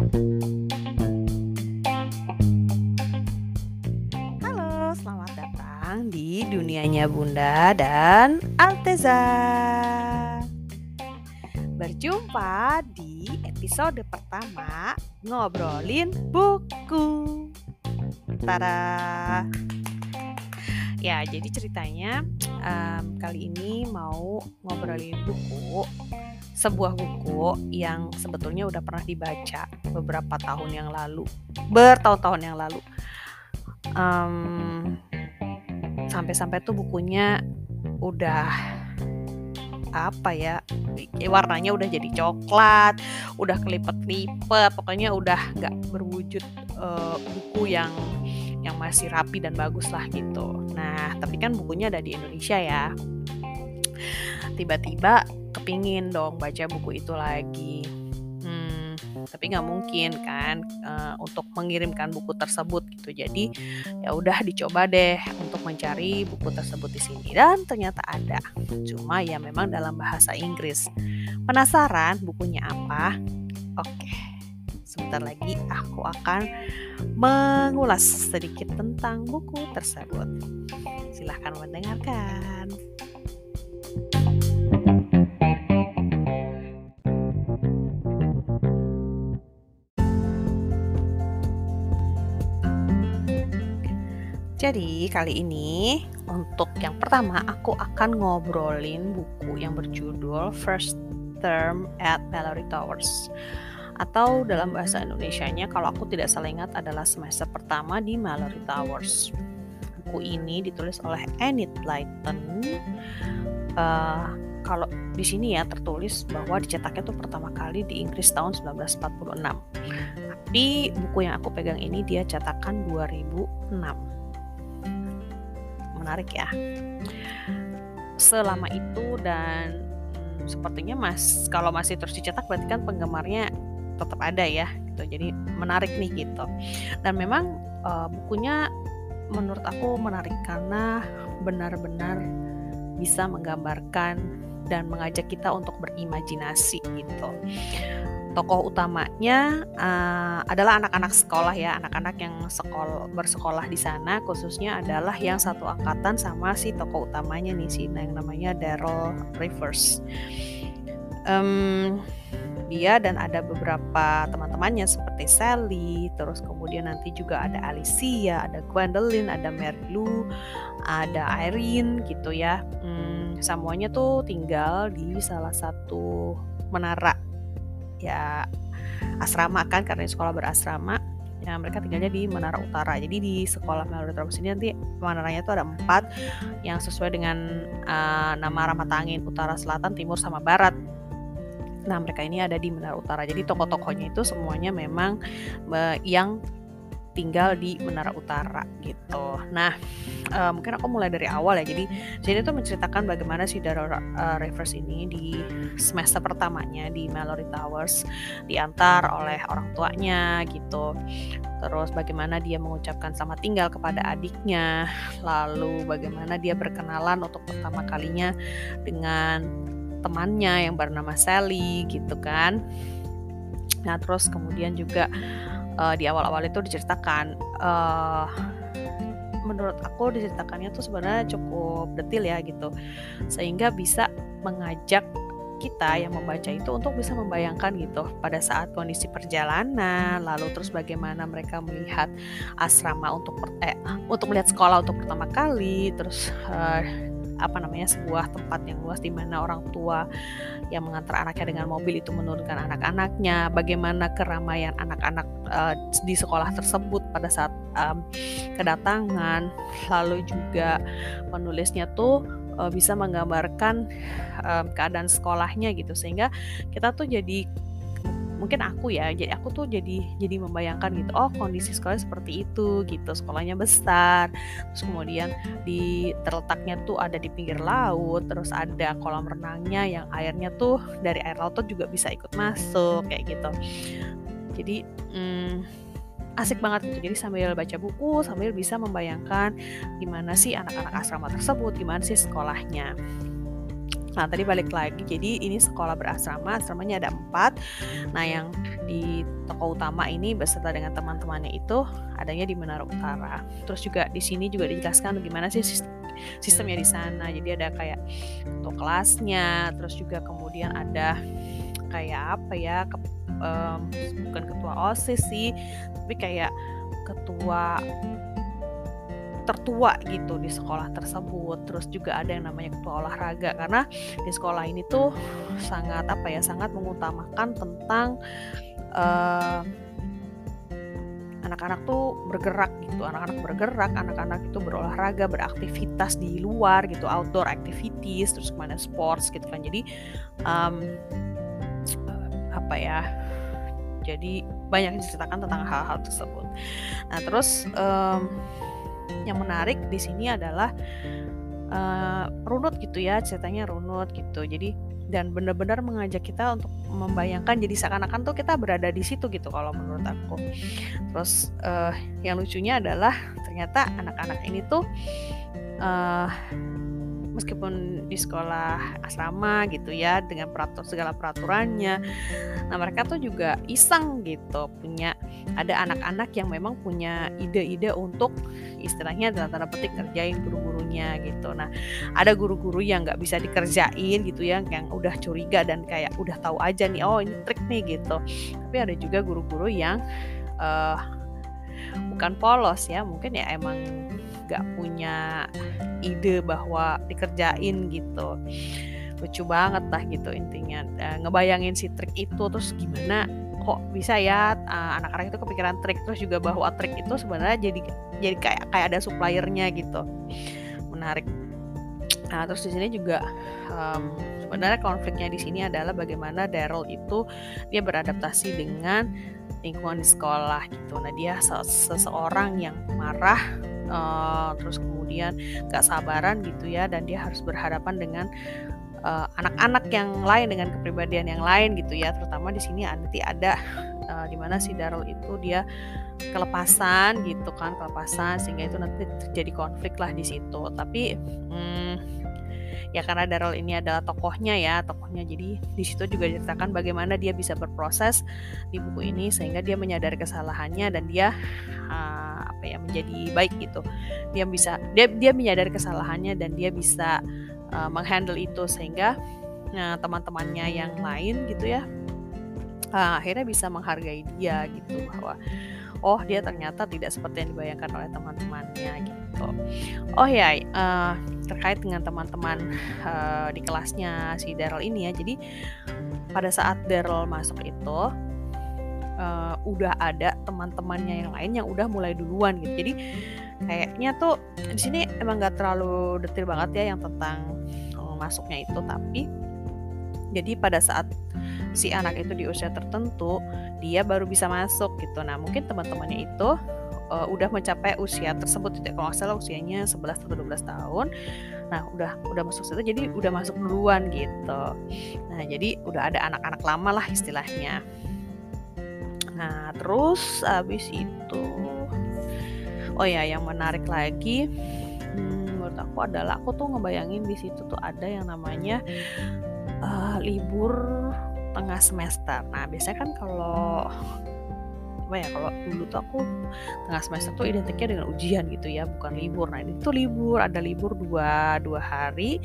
Halo, selamat datang di dunianya Bunda dan Alteza. Berjumpa di episode pertama ngobrolin buku. Tada. Ya, jadi ceritanya um, kali ini mau ngobrolin buku, sebuah buku yang sebetulnya udah pernah dibaca beberapa tahun yang lalu, bertahun-tahun yang lalu. Um, sampai-sampai tuh bukunya udah apa ya warnanya udah jadi coklat udah kelipet-lipet pokoknya udah nggak berwujud uh, buku yang yang masih rapi dan bagus lah gitu. Nah, tapi kan bukunya ada di Indonesia ya. Tiba-tiba kepingin dong baca buku itu lagi. Hmm, tapi nggak mungkin kan uh, untuk mengirimkan buku tersebut gitu. Jadi ya udah dicoba deh untuk mencari buku tersebut di sini dan ternyata ada. Cuma ya memang dalam bahasa Inggris. Penasaran bukunya apa? Oke sebentar lagi aku akan mengulas sedikit tentang buku tersebut. Silahkan mendengarkan. Jadi kali ini untuk yang pertama aku akan ngobrolin buku yang berjudul First Term at Mallory Towers atau dalam bahasa Indonesia-nya kalau aku tidak salah ingat adalah semester pertama di Mallory Towers. Buku ini ditulis oleh Enid Blyton. Uh, kalau di sini ya tertulis bahwa dicetaknya itu pertama kali di Inggris tahun 1946. Tapi buku yang aku pegang ini dia cetakan 2006. Menarik ya. Selama itu dan sepertinya mas kalau masih terus dicetak berarti kan penggemarnya tetap ada ya gitu. Jadi menarik nih gitu. Dan memang uh, bukunya menurut aku menarik karena benar-benar bisa menggambarkan dan mengajak kita untuk berimajinasi gitu tokoh utamanya uh, adalah anak-anak sekolah ya anak-anak yang sekolah bersekolah di sana khususnya adalah yang satu angkatan sama si tokoh utamanya nih si yang namanya Daryl Rivers um, dia dan ada beberapa teman-temannya seperti Sally, terus kemudian nanti juga ada Alicia, ada Gwendolyn, ada Mary Lou, ada Irene gitu ya. Hmm, semuanya tuh tinggal di salah satu menara ya asrama kan karena sekolah berasrama ya mereka tinggalnya di Menara Utara jadi di sekolah Melody Trobus ini nanti menaranya itu ada empat yang sesuai dengan uh, nama Ramatangin Utara Selatan Timur sama Barat Nah, mereka ini ada di Menara Utara. Jadi tokoh-tokohnya itu semuanya memang yang tinggal di Menara Utara gitu. Nah, uh, mungkin aku mulai dari awal ya. Jadi, jadi itu menceritakan bagaimana si Daryl uh, Rivers ini di semester pertamanya di Mallory Towers diantar oleh orang tuanya gitu. Terus bagaimana dia mengucapkan selamat tinggal kepada adiknya, lalu bagaimana dia berkenalan untuk pertama kalinya dengan temannya yang bernama Sally gitu kan. Nah terus kemudian juga uh, di awal-awal itu diceritakan. Uh, menurut aku diceritakannya tuh sebenarnya cukup detail ya gitu. Sehingga bisa mengajak kita yang membaca itu untuk bisa membayangkan gitu pada saat kondisi perjalanan lalu terus bagaimana mereka melihat asrama untuk eh, untuk melihat sekolah untuk pertama kali terus uh, apa namanya sebuah tempat yang luas di mana orang tua yang mengantar anaknya dengan mobil itu menurunkan anak-anaknya, bagaimana keramaian anak-anak uh, di sekolah tersebut pada saat um, kedatangan, lalu juga penulisnya tuh uh, bisa menggambarkan um, keadaan sekolahnya gitu. Sehingga kita tuh jadi mungkin aku ya jadi aku tuh jadi jadi membayangkan gitu oh kondisi sekolah seperti itu gitu. Sekolahnya besar terus kemudian di terletaknya tuh ada di pinggir laut terus ada kolam renangnya yang airnya tuh dari air laut tuh juga bisa ikut masuk kayak gitu. Jadi hmm, asik banget gitu. Jadi sambil baca buku sambil bisa membayangkan gimana sih anak-anak asrama tersebut gimana sih sekolahnya Nah tadi balik lagi, jadi ini sekolah berasrama, asramanya ada empat. Nah yang di toko utama ini beserta dengan teman-temannya itu adanya di Menara Utara. Terus juga di sini juga dijelaskan bagaimana sih sistemnya di sana. Jadi ada kayak ketua kelasnya, terus juga kemudian ada kayak apa ya, ke, um, bukan ketua OSIS sih, tapi kayak ketua tertua gitu di sekolah tersebut. Terus juga ada yang namanya ketua olahraga karena di sekolah ini tuh sangat apa ya, sangat mengutamakan tentang uh, anak-anak tuh bergerak gitu. Anak-anak bergerak anak-anak itu berolahraga beraktivitas di luar gitu outdoor activities terus ke mana sports gitu kan. Jadi um, apa ya jadi banyak diceritakan tentang hal-hal tersebut. Nah terus um, yang menarik di sini adalah uh, runut gitu ya ceritanya runut gitu jadi dan benar-benar mengajak kita untuk membayangkan jadi seakan-akan tuh kita berada di situ gitu kalau menurut aku. Terus uh, yang lucunya adalah ternyata anak-anak ini tuh uh, meskipun di sekolah asrama gitu ya dengan peratur segala peraturannya nah mereka tuh juga iseng gitu punya ada anak-anak yang memang punya ide-ide untuk istilahnya dalam tanda petik kerjain guru-gurunya gitu. Nah ada guru-guru yang nggak bisa dikerjain gitu ya yang udah curiga dan kayak udah tahu aja nih oh ini trik nih gitu. Tapi ada juga guru-guru yang uh, bukan polos ya mungkin ya emang gak punya ide bahwa dikerjain gitu. Lucu banget lah gitu intinya. Uh, ngebayangin si trik itu terus gimana? Kok bisa ya? Uh, anak-anak itu kepikiran trik terus juga bahwa trik itu sebenarnya jadi jadi kayak kayak ada suppliernya gitu. Menarik. Nah terus di sini juga um, sebenarnya konfliknya di sini adalah bagaimana Daryl itu dia beradaptasi dengan lingkungan di sekolah gitu. Nah dia seseorang yang marah uh, terus kemudian gak sabaran gitu ya dan dia harus berhadapan dengan eh, anak-anak uh, yang lain dengan kepribadian yang lain gitu ya. Terutama di sini nanti ada uh, di si Daryl itu dia kelepasan gitu kan kelepasan sehingga itu nanti terjadi konflik lah di situ. Tapi hmm, ya karena Daryl ini adalah tokohnya ya tokohnya. Jadi di situ juga diceritakan bagaimana dia bisa berproses di buku ini sehingga dia menyadari kesalahannya dan dia uh, apa ya menjadi baik gitu. Dia bisa dia dia menyadari kesalahannya dan dia bisa uh, menghandle itu sehingga nah, teman-temannya yang lain gitu ya uh, akhirnya bisa menghargai dia gitu bahwa oh dia ternyata tidak seperti yang dibayangkan oleh teman-temannya gitu. Oh ya uh, terkait dengan teman-teman uh, di kelasnya si Daryl ini ya. Jadi pada saat Daryl masuk itu uh, udah ada teman-temannya yang lain yang udah mulai duluan gitu. Jadi kayaknya tuh di sini emang nggak terlalu detail banget ya yang tentang uh, masuknya itu, tapi jadi pada saat si anak itu di usia tertentu dia baru bisa masuk gitu. Nah mungkin teman-temannya itu uh, udah mencapai usia tersebut tidak kalau salah usianya 11 atau 12 tahun. Nah udah udah masuk situ jadi udah masuk duluan gitu. Nah jadi udah ada anak-anak lama lah istilahnya. Nah terus habis itu oh ya yang menarik lagi hmm, menurut aku adalah aku tuh ngebayangin di situ tuh ada yang namanya uh, libur tengah semester. Nah, biasanya kan kalau apa ya kalau dulu tuh aku tengah semester tuh identiknya dengan ujian gitu ya bukan libur. Nah itu libur ada libur dua dua hari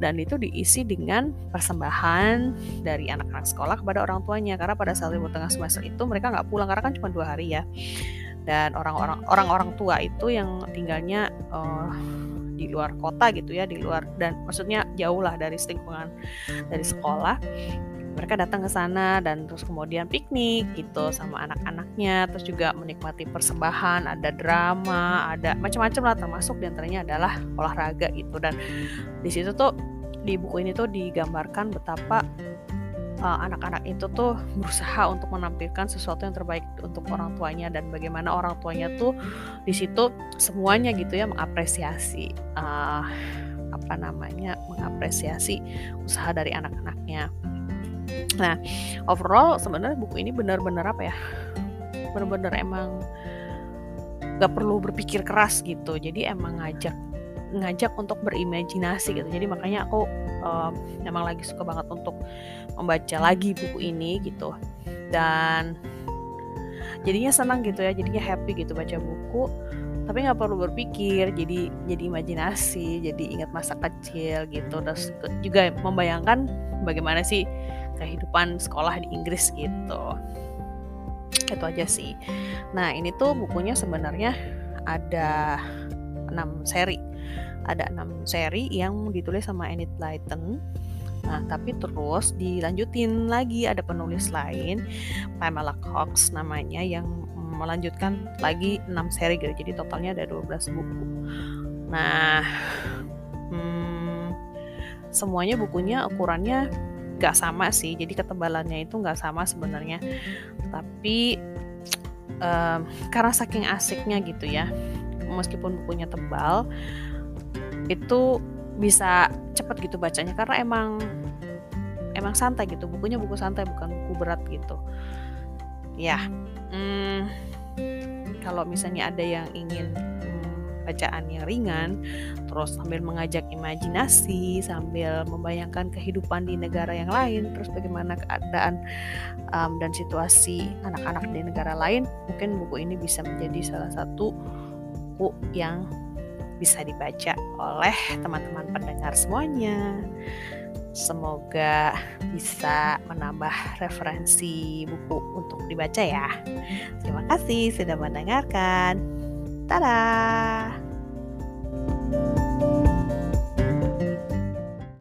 dan itu diisi dengan persembahan dari anak-anak sekolah kepada orang tuanya. Karena pada saat libur tengah semester itu mereka nggak pulang karena kan cuma dua hari ya. Dan orang-orang orang-orang tua itu yang tinggalnya uh, di luar kota gitu ya di luar dan maksudnya jauh lah dari lingkungan dari sekolah mereka datang ke sana dan terus kemudian piknik gitu sama anak-anaknya terus juga menikmati persembahan ada drama ada macam-macam lah termasuk di antaranya adalah olahraga gitu. Dan di situ tuh di buku ini tuh digambarkan betapa uh, anak-anak itu tuh berusaha untuk menampilkan sesuatu yang terbaik untuk orang tuanya dan bagaimana orang tuanya tuh di situ semuanya gitu ya mengapresiasi uh, apa namanya mengapresiasi usaha dari anak-anaknya Nah, overall sebenarnya buku ini benar-benar apa ya? Benar-benar emang gak perlu berpikir keras gitu. Jadi emang ngajak ngajak untuk berimajinasi gitu. Jadi makanya aku um, memang lagi suka banget untuk membaca lagi buku ini gitu. Dan jadinya senang gitu ya, jadinya happy gitu baca buku. Tapi nggak perlu berpikir, jadi jadi imajinasi, jadi ingat masa kecil gitu. Terus juga membayangkan bagaimana sih kehidupan sekolah di Inggris gitu. Itu aja sih. Nah ini tuh bukunya sebenarnya ada 6 seri ada enam seri yang ditulis sama Enid Blyton Nah, tapi terus dilanjutin lagi ada penulis lain, Pamela Cox namanya yang melanjutkan lagi 6 seri gitu. Jadi totalnya ada 12 buku. Nah, hmm, semuanya bukunya ukurannya gak sama sih. Jadi ketebalannya itu gak sama sebenarnya. Tapi um, karena saking asiknya gitu ya, meskipun bukunya tebal, itu bisa cepet gitu bacanya karena emang emang santai gitu bukunya buku santai bukan buku berat gitu ya hmm, kalau misalnya ada yang ingin bacaan yang ringan terus sambil mengajak imajinasi sambil membayangkan kehidupan di negara yang lain terus bagaimana keadaan um, dan situasi anak-anak di negara lain mungkin buku ini bisa menjadi salah satu buku yang bisa dibaca oleh teman-teman pendengar semuanya. Semoga bisa menambah referensi buku untuk dibaca ya. Terima kasih sudah mendengarkan. Dadah.